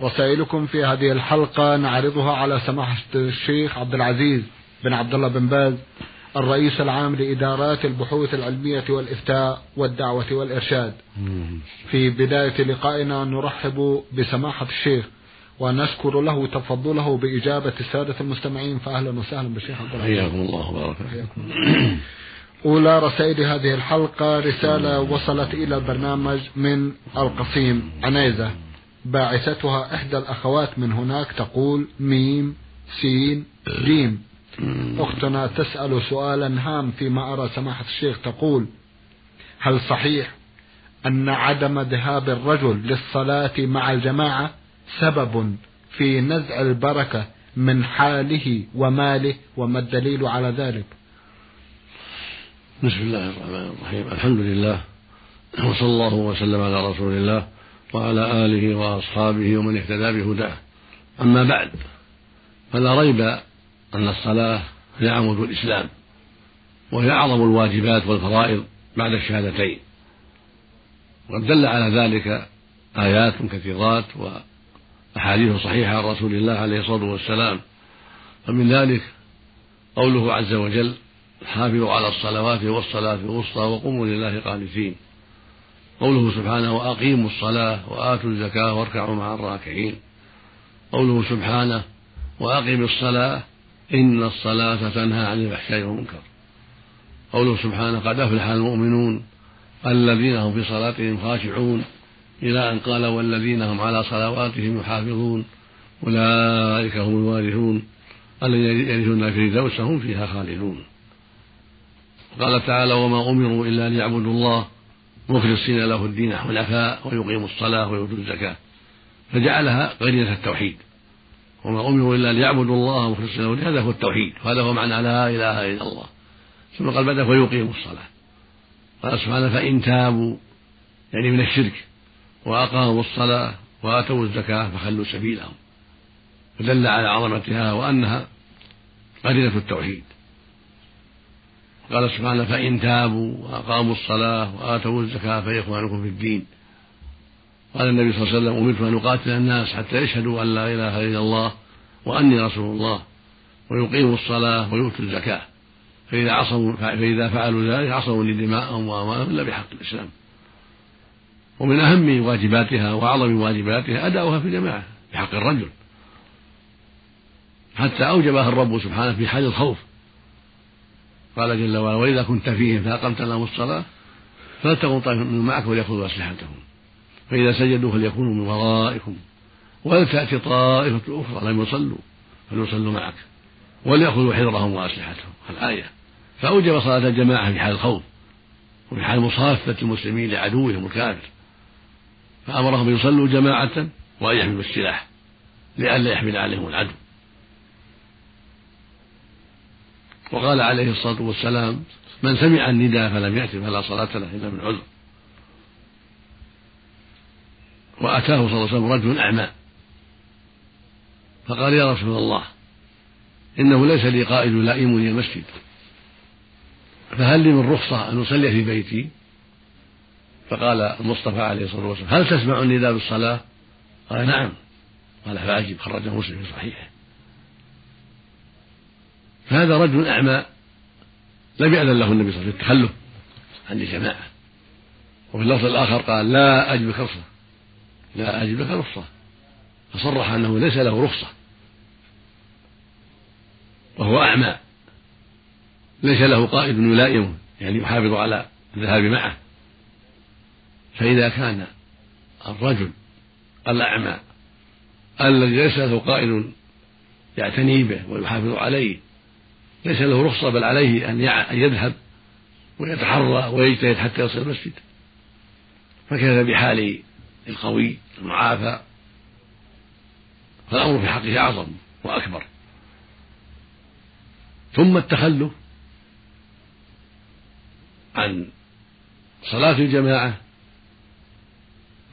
رسائلكم في هذه الحلقة نعرضها على سماحة الشيخ عبد العزيز بن عبد الله بن باز الرئيس العام لإدارات البحوث العلمية والإفتاء والدعوة والإرشاد. في بداية لقائنا نرحب بسماحة الشيخ ونشكر له تفضله بإجابة السادة المستمعين فأهلا وسهلا بالشيخ عبد العزيز. حياكم الله وبارك أولى رسائل هذه الحلقة رسالة وصلت إلى البرنامج من القصيم عنيزة. باعثتها إحدى الأخوات من هناك تقول ميم سين جيم أختنا تسأل سؤالا هام فيما أرى سماحة الشيخ تقول هل صحيح أن عدم ذهاب الرجل للصلاة مع الجماعة سبب في نزع البركة من حاله وماله وما الدليل على ذلك؟ بسم الله الرحمن الرحيم. الحمد لله وصلى الله وسلم على رسول الله. وعلى آله وأصحابه ومن اهتدى بهداه. أما بعد فلا ريب أن الصلاة هي عمود الإسلام وهي أعظم الواجبات والفرائض بعد الشهادتين. وقد دل على ذلك آيات كثيرات وأحاديث صحيحة عن رسول الله عليه الصلاة والسلام. فمن ذلك قوله عز وجل حافظوا على الصلوات والصلاة الوسطى وقوموا لله قانتين قوله سبحانه وأقيموا الصلاة وآتوا الزكاة واركعوا مع الراكعين. قوله سبحانه وأقم الصلاة إن الصلاة تنهى عن الفحشاء والمنكر. قوله سبحانه قد أفلح المؤمنون الذين هم في صلاتهم خاشعون إلى أن قال والذين هم على صلواتهم يحافظون. أولئك هم الوارثون. الذين يرثون الفردوس هم فيها خالدون. قال تعالى وما أمروا إلا ليعبدوا الله مخلصين له الدين حنفاء ويقيموا الصلاة ويؤتوا الزكاة. فجعلها قرينة التوحيد. وما أمروا إلا ليعبدوا الله مخلصين له الدين. هذا هو التوحيد. وهذا هو معنى لا إله إلا الله. ثم قال بدأ ويقيموا الصلاة. قال سبحانه فإن تابوا يعني من الشرك وأقاموا الصلاة وآتوا الزكاة فخلوا سبيلهم. فدل على عظمتها وأنها قرينة التوحيد. قال سبحانه فإن تابوا وأقاموا الصلاة وآتوا الزكاة فإخوانكم في الدين. قال النبي صلى الله عليه وسلم أمرت أن أقاتل الناس حتى يشهدوا أن لا إله إلا الله وأني رسول الله ويقيموا الصلاة ويؤتوا الزكاة. فإذا عصموا فإذا فعلوا ذلك عصموا لدماءهم وأموالهم إلا بحق الإسلام. ومن أهم واجباتها وأعظم واجباتها أداؤها في الجماعة بحق الرجل. حتى أوجبها الرب سبحانه في حال الخوف. قال جل وعلا وإذا كنت فيهم فأقمت لهم الصلاة فلتكن طائفة منهم معك وليأخذوا أسلحتهم. فإذا سجدوا فليكونوا من ورائكم. ولتأتي طائفة أخرى لم يصلوا فليصلوا معك وليأخذوا حذرهم وأسلحتهم. الآية. فأوجب صلاة الجماعة في حال الخوف وفي حال مصافة المسلمين لعدوهم الكافر. فأمرهم أن يصلوا جماعة وأن يحملوا السلاح لئلا يحمل عليهم العدو. وقال عليه الصلاة والسلام من سمع النداء فلم يأت فلا صلاة له إلا من عذر وأتاه صلى الله عليه وسلم رجل أعمى. فقال يا رسول الله إنه ليس لي قائد لائمني المسجد. فهل لي من رخصة أن أصلي في بيتي؟ فقال المصطفى عليه الصلاة والسلام هل تسمع النداء بالصلاة؟ قال نعم. قال فأجب. خرجه مسلم في صحيحه. فهذا رجل أعمى لم يأذن له النبي صلى الله عليه وسلم التخلف عن الجماعة وفي اللفظ الآخر قال لا أجد لك رخصة. لا أجد لك رخصة. فصرح أنه ليس له رخصة. وهو أعمى. ليس له قائد يلائمه يعني يحافظ على الذهاب معه. فإذا كان الرجل الأعمى الذي ليس له قائد يعتني به ويحافظ عليه ليس له رخصة بل عليه أن يذهب ويتحرى ويجتهد حتى يصل المسجد. فكيف بحال القوي المعافى؟ فالأمر في حقه أعظم وأكبر. ثم التخلف عن صلاة الجماعة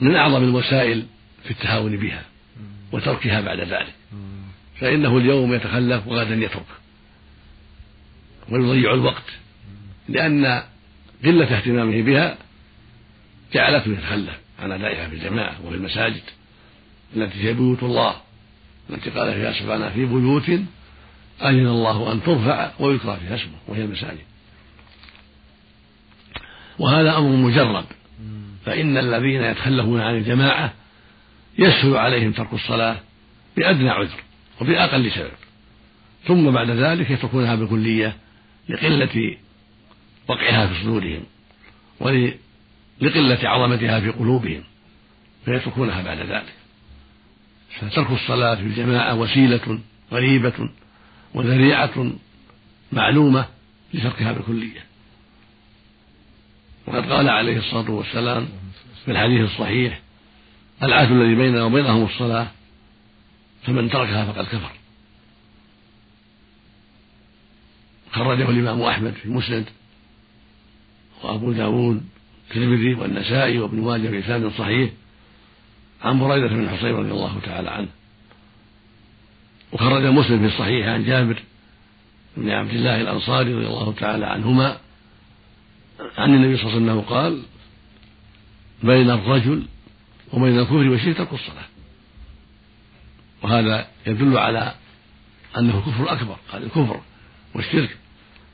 من أعظم الوسائل في التهاون بها وتركها بعد ذلك. فإنه اليوم يتخلف وغدا يترك. ويضيع الوقت لأن قلة اهتمامه بها جعلته يتخلف عن أدائها في الجماعة وفي المساجد التي هي بيوت الله التي قال فيها سبحانه في بيوت أذن الله أن ترفع ويذكر فيها اسمه وهي المساجد. وهذا أمر مجرب فإن الذين يتخلفون عن الجماعة يسهل عليهم ترك الصلاة بأدنى عذر وبأقل سبب ثم بعد ذلك يتركونها بالكلية لقلة وقعها في صدورهم ولقلة عظمتها في قلوبهم فيتركونها بعد ذلك. فترك الصلاة في الجماعة وسيلة غريبة وذريعة معلومة لتركها بالكلية وقد قال عليه الصلاة والسلام في الحديث الصحيح العهد الذي بيننا وبينهم الصلاة فمن تركها فقد كفر. خرجه الإمام أحمد في مسند وأبو داود الترمذي والنسائي وابن ماجه بإسناد صحيح عن بريدة بن الحصين رضي الله تعالى عنه. وخرج مسلم في الصحيح عن جابر بن عبد الله الأنصاري رضي الله تعالى عنهما عن النبي صلى الله عليه وسلم قال بين الرجل وبين الكفر والشرك ترك الصلاة. وهذا يدل على أنه كفر أكبر قال الكفر. والشرك.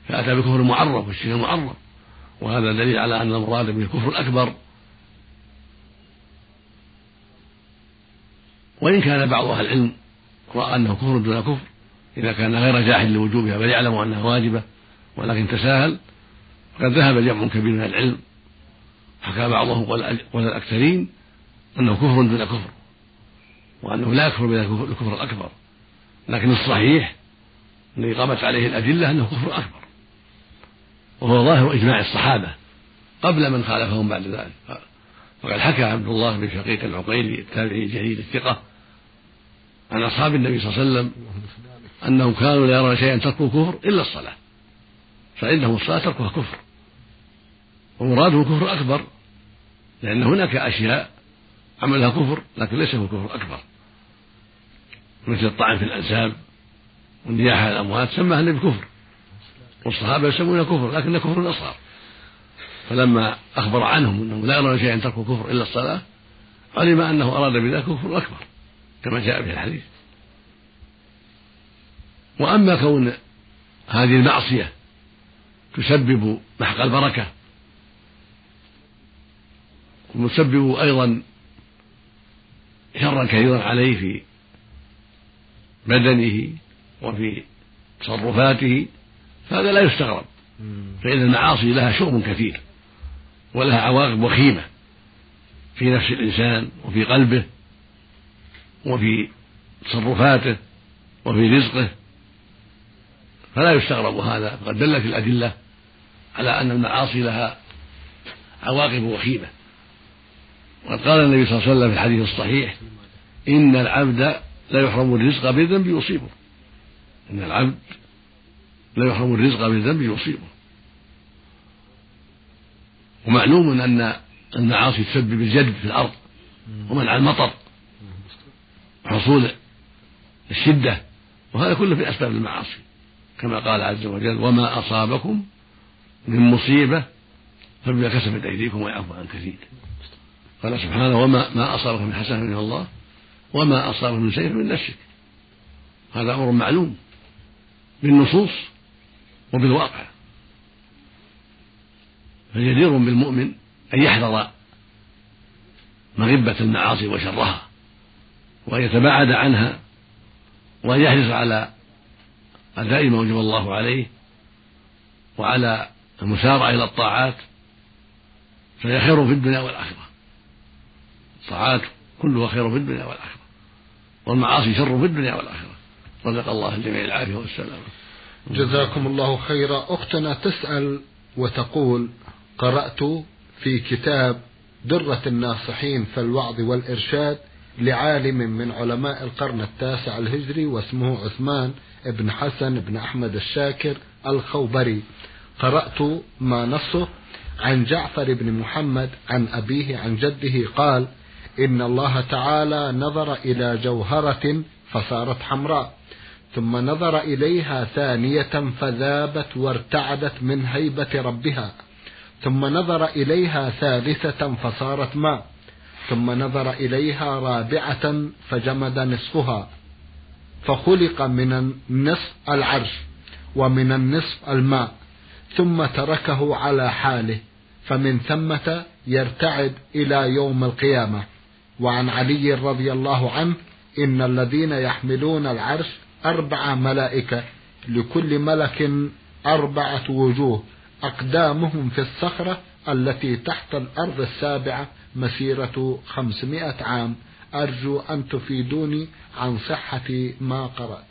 فأتى بكفر معرف والشرك المعرف وهذا دليل على أن المراد به الكفر الأكبر. وإن كان بعض أهل العلم رأى أنه كفر دون كفر إذا كان غير جاحد لوجوبها بل يعلم أنها واجبة ولكن تساهل فقد ذهب جمع كبير من العلم. حكى بعضهم قول الأكثرين أنه كفر دون كفر وأنه لا يكفر بالكفر الأكبر. لكن الصحيح الذي قامت عليه الأدلة أنه كفر أكبر. وهو ظاهر إجماع الصحابة قبل من خالفهم بعد ذلك. وقد حكى عبد الله بن شقيق العقيلي التابعي الجليل الثقة عن أصحاب النبي صلى الله عليه وسلم أنهم كانوا لا يرون شيئا تركوا كفر إلا الصلاة. فإنهم الصلاة تركها كفر. ومراده كفر أكبر. لأن هناك أشياء عملها كفر لكن ليس هو كفر أكبر. مثل الطعن في الأنساب والنياحة على الأموات سماها النبي كفر. والصحابة يسمونها كفر لكنه كفر أصغر فلما أخبر عنهم أنهم لا يرون شيئا تركوا كفر إلا الصلاة علم أنه أراد بذلك كفر أكبر كما جاء في الحديث. وأما كون هذه المعصية تسبب محق البركة وتسبب أيضا شرا كثيرا عليه في بدنه وفي تصرفاته فهذا لا يستغرب. فإن المعاصي لها شؤم كثير ولها عواقب وخيمة في نفس الإنسان وفي قلبه وفي تصرفاته وفي رزقه. فلا يستغرب هذا فقد دلت الأدلة على أن المعاصي لها عواقب وخيمة. وقد قال النبي صلى الله عليه وسلم في الحديث الصحيح إن العبد لا يحرم الرزق بالذنب يصيبه. إن العبد لا يحرم الرزق بالذنب يصيبه. ومعلوم أن المعاصي تسبب الجد في الأرض ومنع المطر. وحصول الشدة وهذا كله في أسباب المعاصي. كما قال عز وجل وما أصابكم من مصيبة فبما كسبت أيديكم ويعفو عن كثير. قال سبحانه وما ما أصابك من حسنة من الله وما أصابك من سيف من نفسك. هذا أمر معلوم. بالنصوص وبالواقع. فجدير بالمؤمن أن يحذر مغبة المعاصي وشرها وأن يتباعد عنها وأن يحرص على أداء ما وجب الله عليه وعلى المسارعة إلى الطاعات فهي خير في الدنيا والآخرة. الطاعات كلها خير في الدنيا والآخرة والمعاصي شر في الدنيا والآخرة. رزق الله الجميع العافية والسلامة جزاكم الله خيرا. أختنا تسأل وتقول قرأت في كتاب درة الناصحين في الوعظ والإرشاد لعالم من علماء القرن التاسع الهجري واسمه عثمان بن حسن بن أحمد الشاكر الخوبري. قرأت ما نصه عن جعفر بن محمد عن أبيه عن جده قال إن الله تعالى نظر إلى جوهرة فصارت حمراء. ثم نظر إليها ثانية فذابت وارتعدت من هيبة ربها. ثم نظر إليها ثالثة فصارت ماء. ثم نظر إليها رابعة فجمد نصفها. فخلق من النصف العرش ومن النصف الماء. ثم تركه على حاله. فمن ثمة يرتعد إلى يوم القيامة. وعن علي رضي الله عنه إن الذين يحملون العرش أربع ملائكة لكل ملك أربعة وجوه. أقدامهم في الصخرة التي تحت الأرض السابعة مسيرة خمسمائة عام. أرجو أن تفيدوني عن صحة ما قرأت.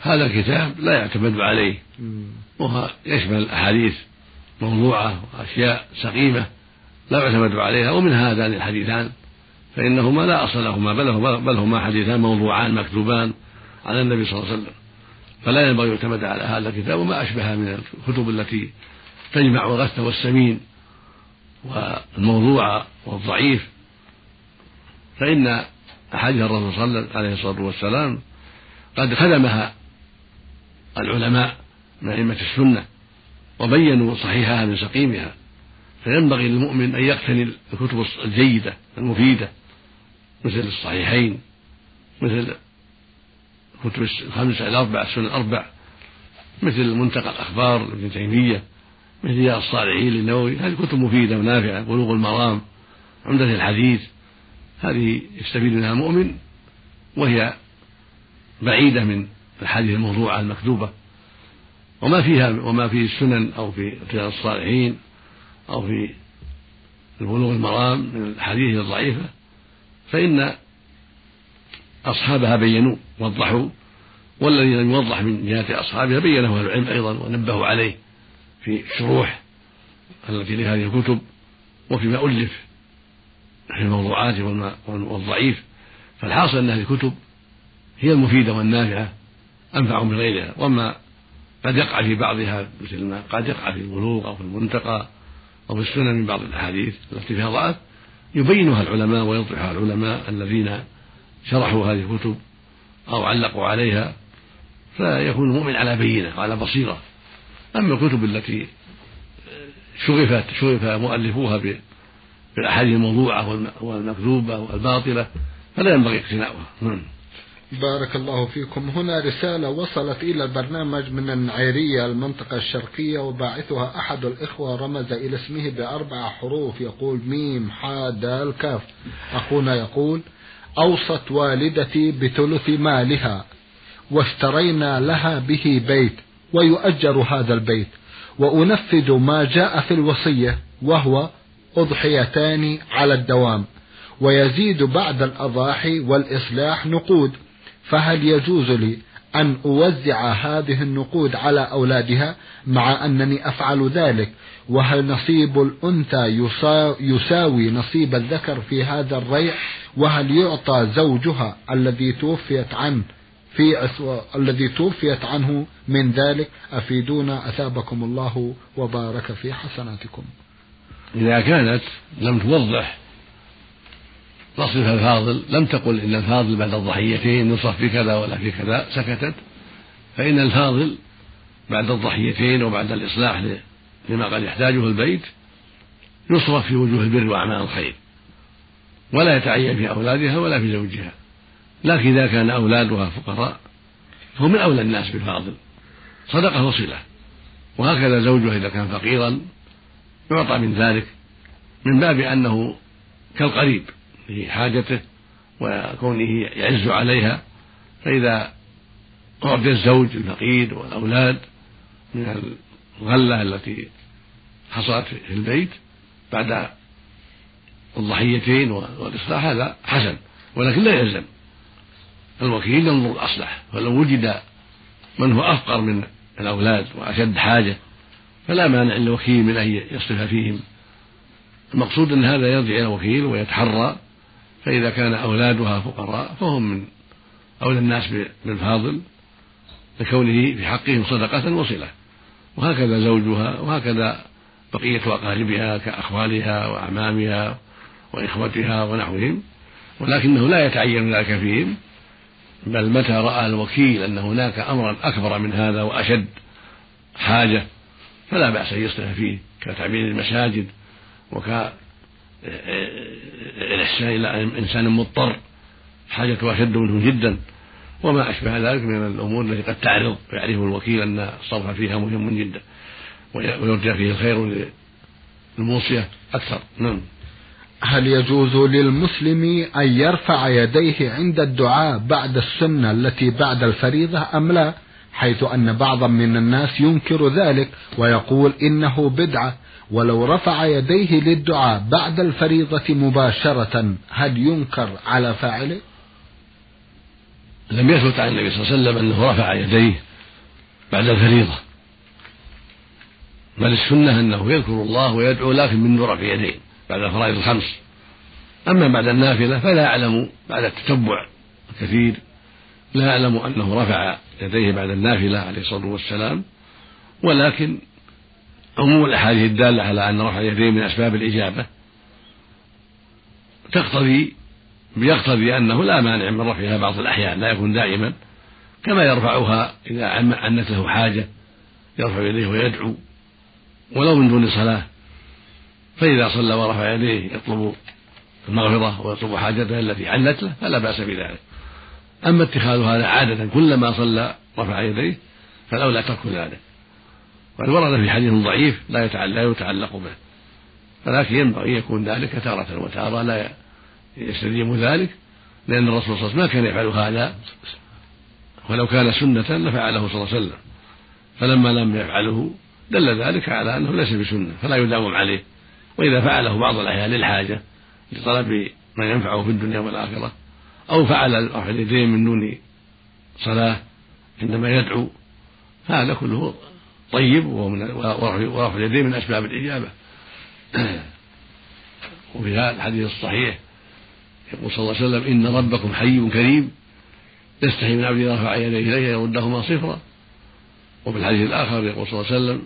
هذا الكتاب لا يعتمد عليه. وهو يشمل أحاديث موضوعة وأشياء سقيمة لا يعتمد عليها. ومن هذان الحديثان فإنهما لا أصل لهما بل, هما حديثان موضوعان مكتوبان على النبي صلى الله عليه وسلم. فلا ينبغي يعتمد على هذا الكتاب وما أشبه من الكتب التي تجمع الغث والسمين والموضوع والضعيف. فإن أحاديث الرسول صلى الله عليه الصلاة والسلام قد خدمها العلماء من أئمة السنة وبينوا صحيحها من سقيمها. فينبغي للمؤمن أن يقتني الكتب الجيدة المفيدة مثل الصحيحين مثل كتب الخمسة الأربع السنن الأربع مثل منتقى الأخبار لابن تيمية مثل رياض الصالحين للنووي. هذه كتب مفيدة ونافعة بلوغ المرام عمدة الحديث. هذه يستفيد منها المؤمن وهي بعيدة من الحديث الموضوعة المكتوبة وما فيها وما في السنن أو في رياض الصالحين أو في بلوغ المرام من الحديث الضعيفة فإن أصحابها بينوا وضحوا والذي لم يوضح من جهة أصحابها بينه أهل العلم أيضا ونبهوا عليه في الشروح التي لهذه الكتب وفيما ألف في الموضوعات والضعيف. فالحاصل أن هذه الكتب هي المفيدة والنافعة أنفع من غيرها. وما قد يقع في بعضها مثل ما قد يقع في البلوغ أو في المنتقى أو في السنن من بعض الأحاديث التي فيها ضعف يبينها العلماء ويوضحها العلماء الذين شرحوا هذه الكتب أو علقوا عليها فيكون المؤمن على بينة وعلى بصيرة. أما الكتب التي شغفت شغف مؤلفوها بالأحاديث الموضوعة والمكذوبة والباطلة فلا ينبغي اقتناؤها. نعم. بارك الله فيكم. هنا رسالة وصلت إلى البرنامج من النعيرية المنطقة الشرقية وباعثها أحد الإخوة رمز إلى اسمه بأربع حروف. يقول ميم حا دال كاف. أخونا يقول أوصت والدتي بثلث مالها واشترينا لها به بيت ويؤجر هذا البيت وأنفذ ما جاء في الوصية وهو أضحيتان على الدوام ويزيد بعد الأضاحي والإصلاح نقود. فهل يجوز لي أن أوزع هذه النقود على أولادها مع أنني أفعل ذلك؟ وهل نصيب الأنثى يساوي نصيب الذكر في هذا الريع؟ وهل يعطى زوجها الذي توفيت عنه في أسوأ الذي توفيت عنه من ذلك؟ أفيدونا أثابكم الله وبارك في حسناتكم. إذا كانت لم توضح نصفها الفاضل لم تقل إن الفاضل بعد الضحيتين نصف في كذا ولا في كذا سكتت. فإن الفاضل بعد الضحيتين وبعد الإصلاح لما قد يحتاجه البيت يصرف في وجوه البر وأعمال الخير. ولا يتعين في أولادها ولا في زوجها. لكن إذا كان أولادها فقراء فهو من أولى الناس بالفاضل. صدقة وصلة. وهكذا زوجها إذا كان فقيرا يعطى من ذلك من باب أنه كالقريب. في حاجته وكونه يعز عليها فإذا أعطي الزوج الفقير والأولاد من الغلة التي حصلت في البيت بعد الضحيتين والإصلاح هذا حسن ولكن لا يلزم. الوكيل ينظر الأصلح فلو وجد من هو أفقر من الأولاد وأشد حاجة فلا مانع للوكيل من أن يصرف فيهم. المقصود أن هذا يرجع إلى الوكيل ويتحرى. فإذا كان أولادها فقراء فهم من أولى الناس بالفاضل لكونه في حقهم صدقة وصلة. وهكذا زوجها وهكذا بقية أقاربها كأخوالها وأعمامها وإخوتها ونحوهم. ولكنه لا يتعين ذلك فيهم بل متى رأى الوكيل أن هناك أمرا أكبر من هذا وأشد حاجة فلا بأس أن يصلح فيه كتعمير المساجد وك الإحسان إلى إنسان مضطر حاجته أشد منه جدا. وما أشبه ذلك من الأمور التي قد تعرض ويعرف الوكيل أن الصرف فيها مهم جدا ويرجى فيه الخير للموصية أكثر. نعم. هل يجوز للمسلم أن يرفع يديه عند الدعاء بعد السنة التي بعد الفريضة أم لا؟ حيث أن بعضا من الناس ينكر ذلك ويقول إنه بدعة. ولو رفع يديه للدعاء بعد الفريضة مباشرة هل ينكر على فاعله؟ لم يثبت عن النبي صلى الله عليه وسلم أنه رفع يديه بعد الفريضة. بل السنة أنه يذكر الله ويدعو لكن من رفع يديه بعد الفرائض الخمس. أما بعد النافلة فلا أعلم بعد التتبع الكثير لا أعلم أنه رفع يديه بعد النافلة عليه الصلاة والسلام ولكن عموم الأحاديث الدالة على أن رفع اليدين من أسباب الإجابة تقتضي بيقتضي أنه لا مانع من رفعها بعض الأحيان لا يكون دائما كما يرفعها إذا عنت له حاجة يرفع يديه ويدعو ولو من دون صلاة. فإذا صلى ورفع يديه يطلب المغفرة ويطلب حاجته التي عنت له فلا بأس بذلك. أما اتخاذ هذا عادة كلما صلى رفع يديه فالأولى ترك ذلك. وقد ورد في حديث ضعيف لا لا يتعلق به. ولكن ينبغي يكون ذلك تارة وتارة لا يستديم ذلك لأن الرسول صلى الله عليه وسلم ما كان يفعل هذا. ولو كان سنة لفعله صلى الله عليه وسلم. فلما لم يفعله دل ذلك على أنه ليس بسنة فلا يداوم عليه. وإذا فعله بعض الأحيان للحاجة لطلب ما ينفعه في الدنيا والآخرة أو فعل اليدين من دون صلاة عندما يدعو هذا كله طيب ورفع اليدين من أسباب الإجابة. وفي هذا الحديث الصحيح يقول صلى الله عليه وسلم إن ربكم حي كريم يستحي من عبده رفع يديه إليه يردهما صفرا. وفي الحديث الآخر يقول صلى الله عليه وسلم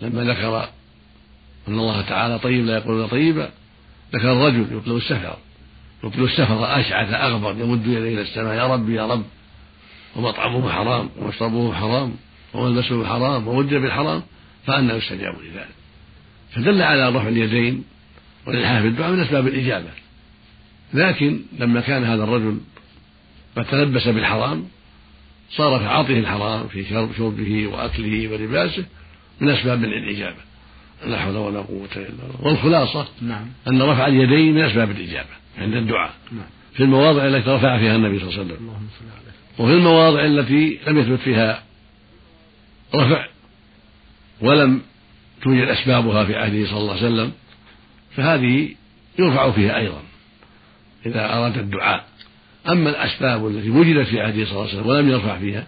لما ذكر أن الله تعالى طيب لا يقول طيبا ذكر الرجل يطلب السفر يطلب السفر أشعث أغبر يمد يديه إلى السماء يا رب يا رب ومطعمه حرام ومشربه حرام. وملبسه حرام ووجه بالحرام فأنا يستجاب لذلك. فدل على رفع اليدين والإلحاح في الدعاء من أسباب الإجابة. لكن لما كان هذا الرجل قد تلبس بالحرام صار في عطيه الحرام في شربه وأكله ولباسه من أسباب من الإجابة. لا حول ولا قوة إلا بالله. والخلاصة نعم. أن رفع اليدين من أسباب الإجابة عند الدعاء. نعم. في المواضع التي رفع فيها النبي صلى الله عليه وسلم. وفي المواضع التي لم يثبت فيها رفع. ولم توجد أسبابها في عهده صلى الله عليه وسلم فهذه يرفع فيها أيضا إذا أراد الدعاء. أما الأسباب التي وجدت في عهده صلى الله عليه وسلم ولم يرفع فيها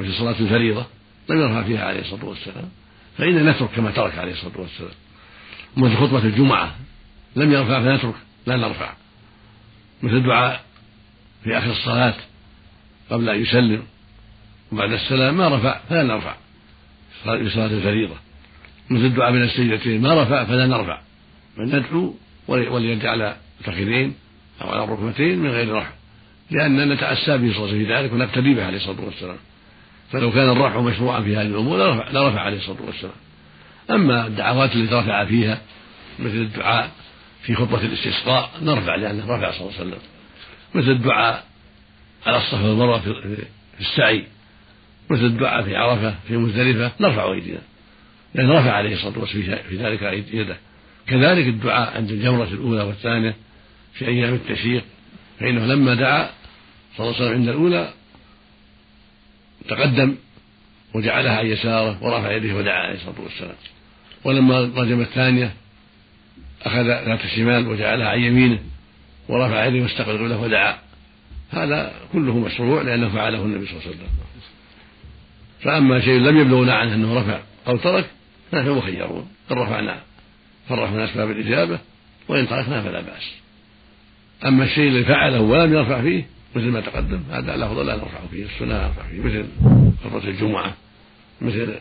مثل صلاة الفريضة لم يرفع فيها عليه الصلاة والسلام. فإن نترك كما ترك عليه الصلاة والسلام. مثل خطبة الجمعة لم يرفع فنترك لا نرفع. مثل الدعاء في آخر الصلاة قبل أن يسلم وبعد السلام ما رفع فلا نرفع. في صلاة الفريضة. مثل الدعاء بين السجدتين ما رفع فلا نرفع. بل ندعو وليد على الفخذين أو على الركبتين من غير رفع. لأننا نتأسى به صلى الله عليه وسلم في ذلك ونقتدي به عليه الصلاة والسلام. فلو كان الرفع مشروعا في هذه الأمور لرفع, لرفع عليه الصلاة والسلام. أما الدعوات التي رفع فيها مثل الدعاء في خطبة الاستسقاء نرفع لأنه رفع صلى الله عليه وسلم. مثل الدعاء على الصفا والمروة في السعي مثل الدعاء في عرفة في مزدلفة نرفع أيدينا لأن رفع عليه الصلاة والسلام في ذلك يده. كذلك الدعاء عند الجمرة الأولى والثانية في أيام التشريق فإنه لما دعا صلى الله عليه وسلم عند الأولى تقدم وجعلها عن يساره ورفع يديه ودعا عليه الصلاة والسلام. ولما رجم الثانية أخذ ذات الشمال وجعلها عن يمينه ورفع يديه واستقبل القبله ودعا. هذا كله مشروع لأنه فعله النبي صلى الله عليه وسلم. فأما شيء لم يبلغنا عنه أنه رفع أو ترك فنحن مخيرون إن رفعنا فرح من أسباب الإجابة وإن تركنا فلا بأس. أما الشيء اللي فعله ولم يرفع فيه مثل ما تقدم هذا الأفضل لا نرفع فيه السنة لا نرفع فيه مثل خطبة الجمعة مثل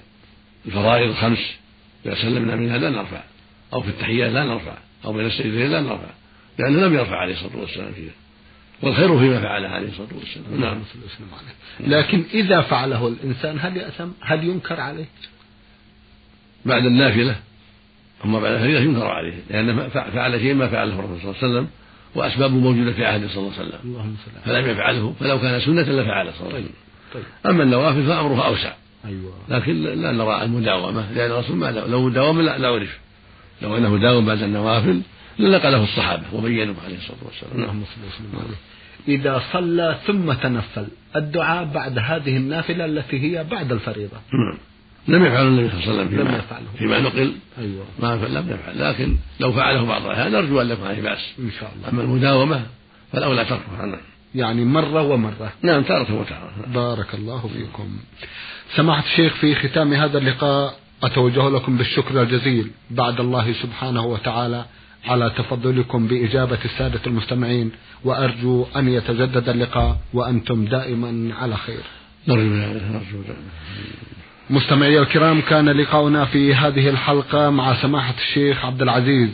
الفرائض الخمس إذا سلمنا منها لا نرفع أو في التحيات لا نرفع أو بين السجدين لا نرفع لأنه لم يرفع عليه الصلاة والسلام فيها. والخير فيما فعله عليه الصلاة والسلام. نعم. لكن إذا فعله الإنسان هل يأثم؟ هل ينكر عليه؟ بعد النافلة. أما بعد الفريضة ينكر عليه لأن فعل شيء ما فعله الرسول صلى الله عليه وسلم وأسبابه موجودة في عهده صلى الله عليه وسلم. فلم يفعله فلو كان سنة لفعله صلى الله عليه وسلم. طيب. أما النوافل فأمره أوسع. أيوة. لكن لا نرى المداومة لأن الرسول ما لو داوم لا عرف لو أنه داوم بعد النوافل لنقله الصحابة وبينوا عليه الصلاة والسلام. نعم. إذا صلى ثم تنفل الدعاء بعد هذه النافلة التي هي بعد الفريضة. نعم. لم يفعل النبي صلى الله عليه وسلم فيما, فيما نقل. أيوة. ما لم يفعل. لكن لو فعله بعض الأحيان نرجو أن لا يكون عليه بأس. إن شاء الله. أما المداومة فالأولى تركها نعم يعني مرة ومرة. نعم تارة وتارة بارك الله فيكم. سماحة الشيخ في ختام هذا اللقاء أتوجه لكم بالشكر الجزيل بعد الله سبحانه وتعالى. على تفضلكم بإجابة السادة المستمعين وأرجو أن يتجدد اللقاء وأنتم دائما على خير. مستمعي الكرام كان لقاؤنا في هذه الحلقة مع سماحة الشيخ عبد العزيز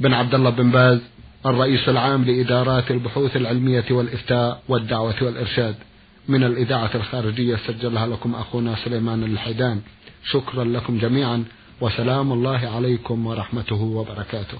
بن عبد الله بن باز الرئيس العام لإدارات البحوث العلمية والإفتاء والدعوة والإرشاد. من الإذاعة الخارجية سجلها لكم أخونا سليمان الحيدان. شكرا لكم جميعا وسلام الله عليكم ورحمته وبركاته.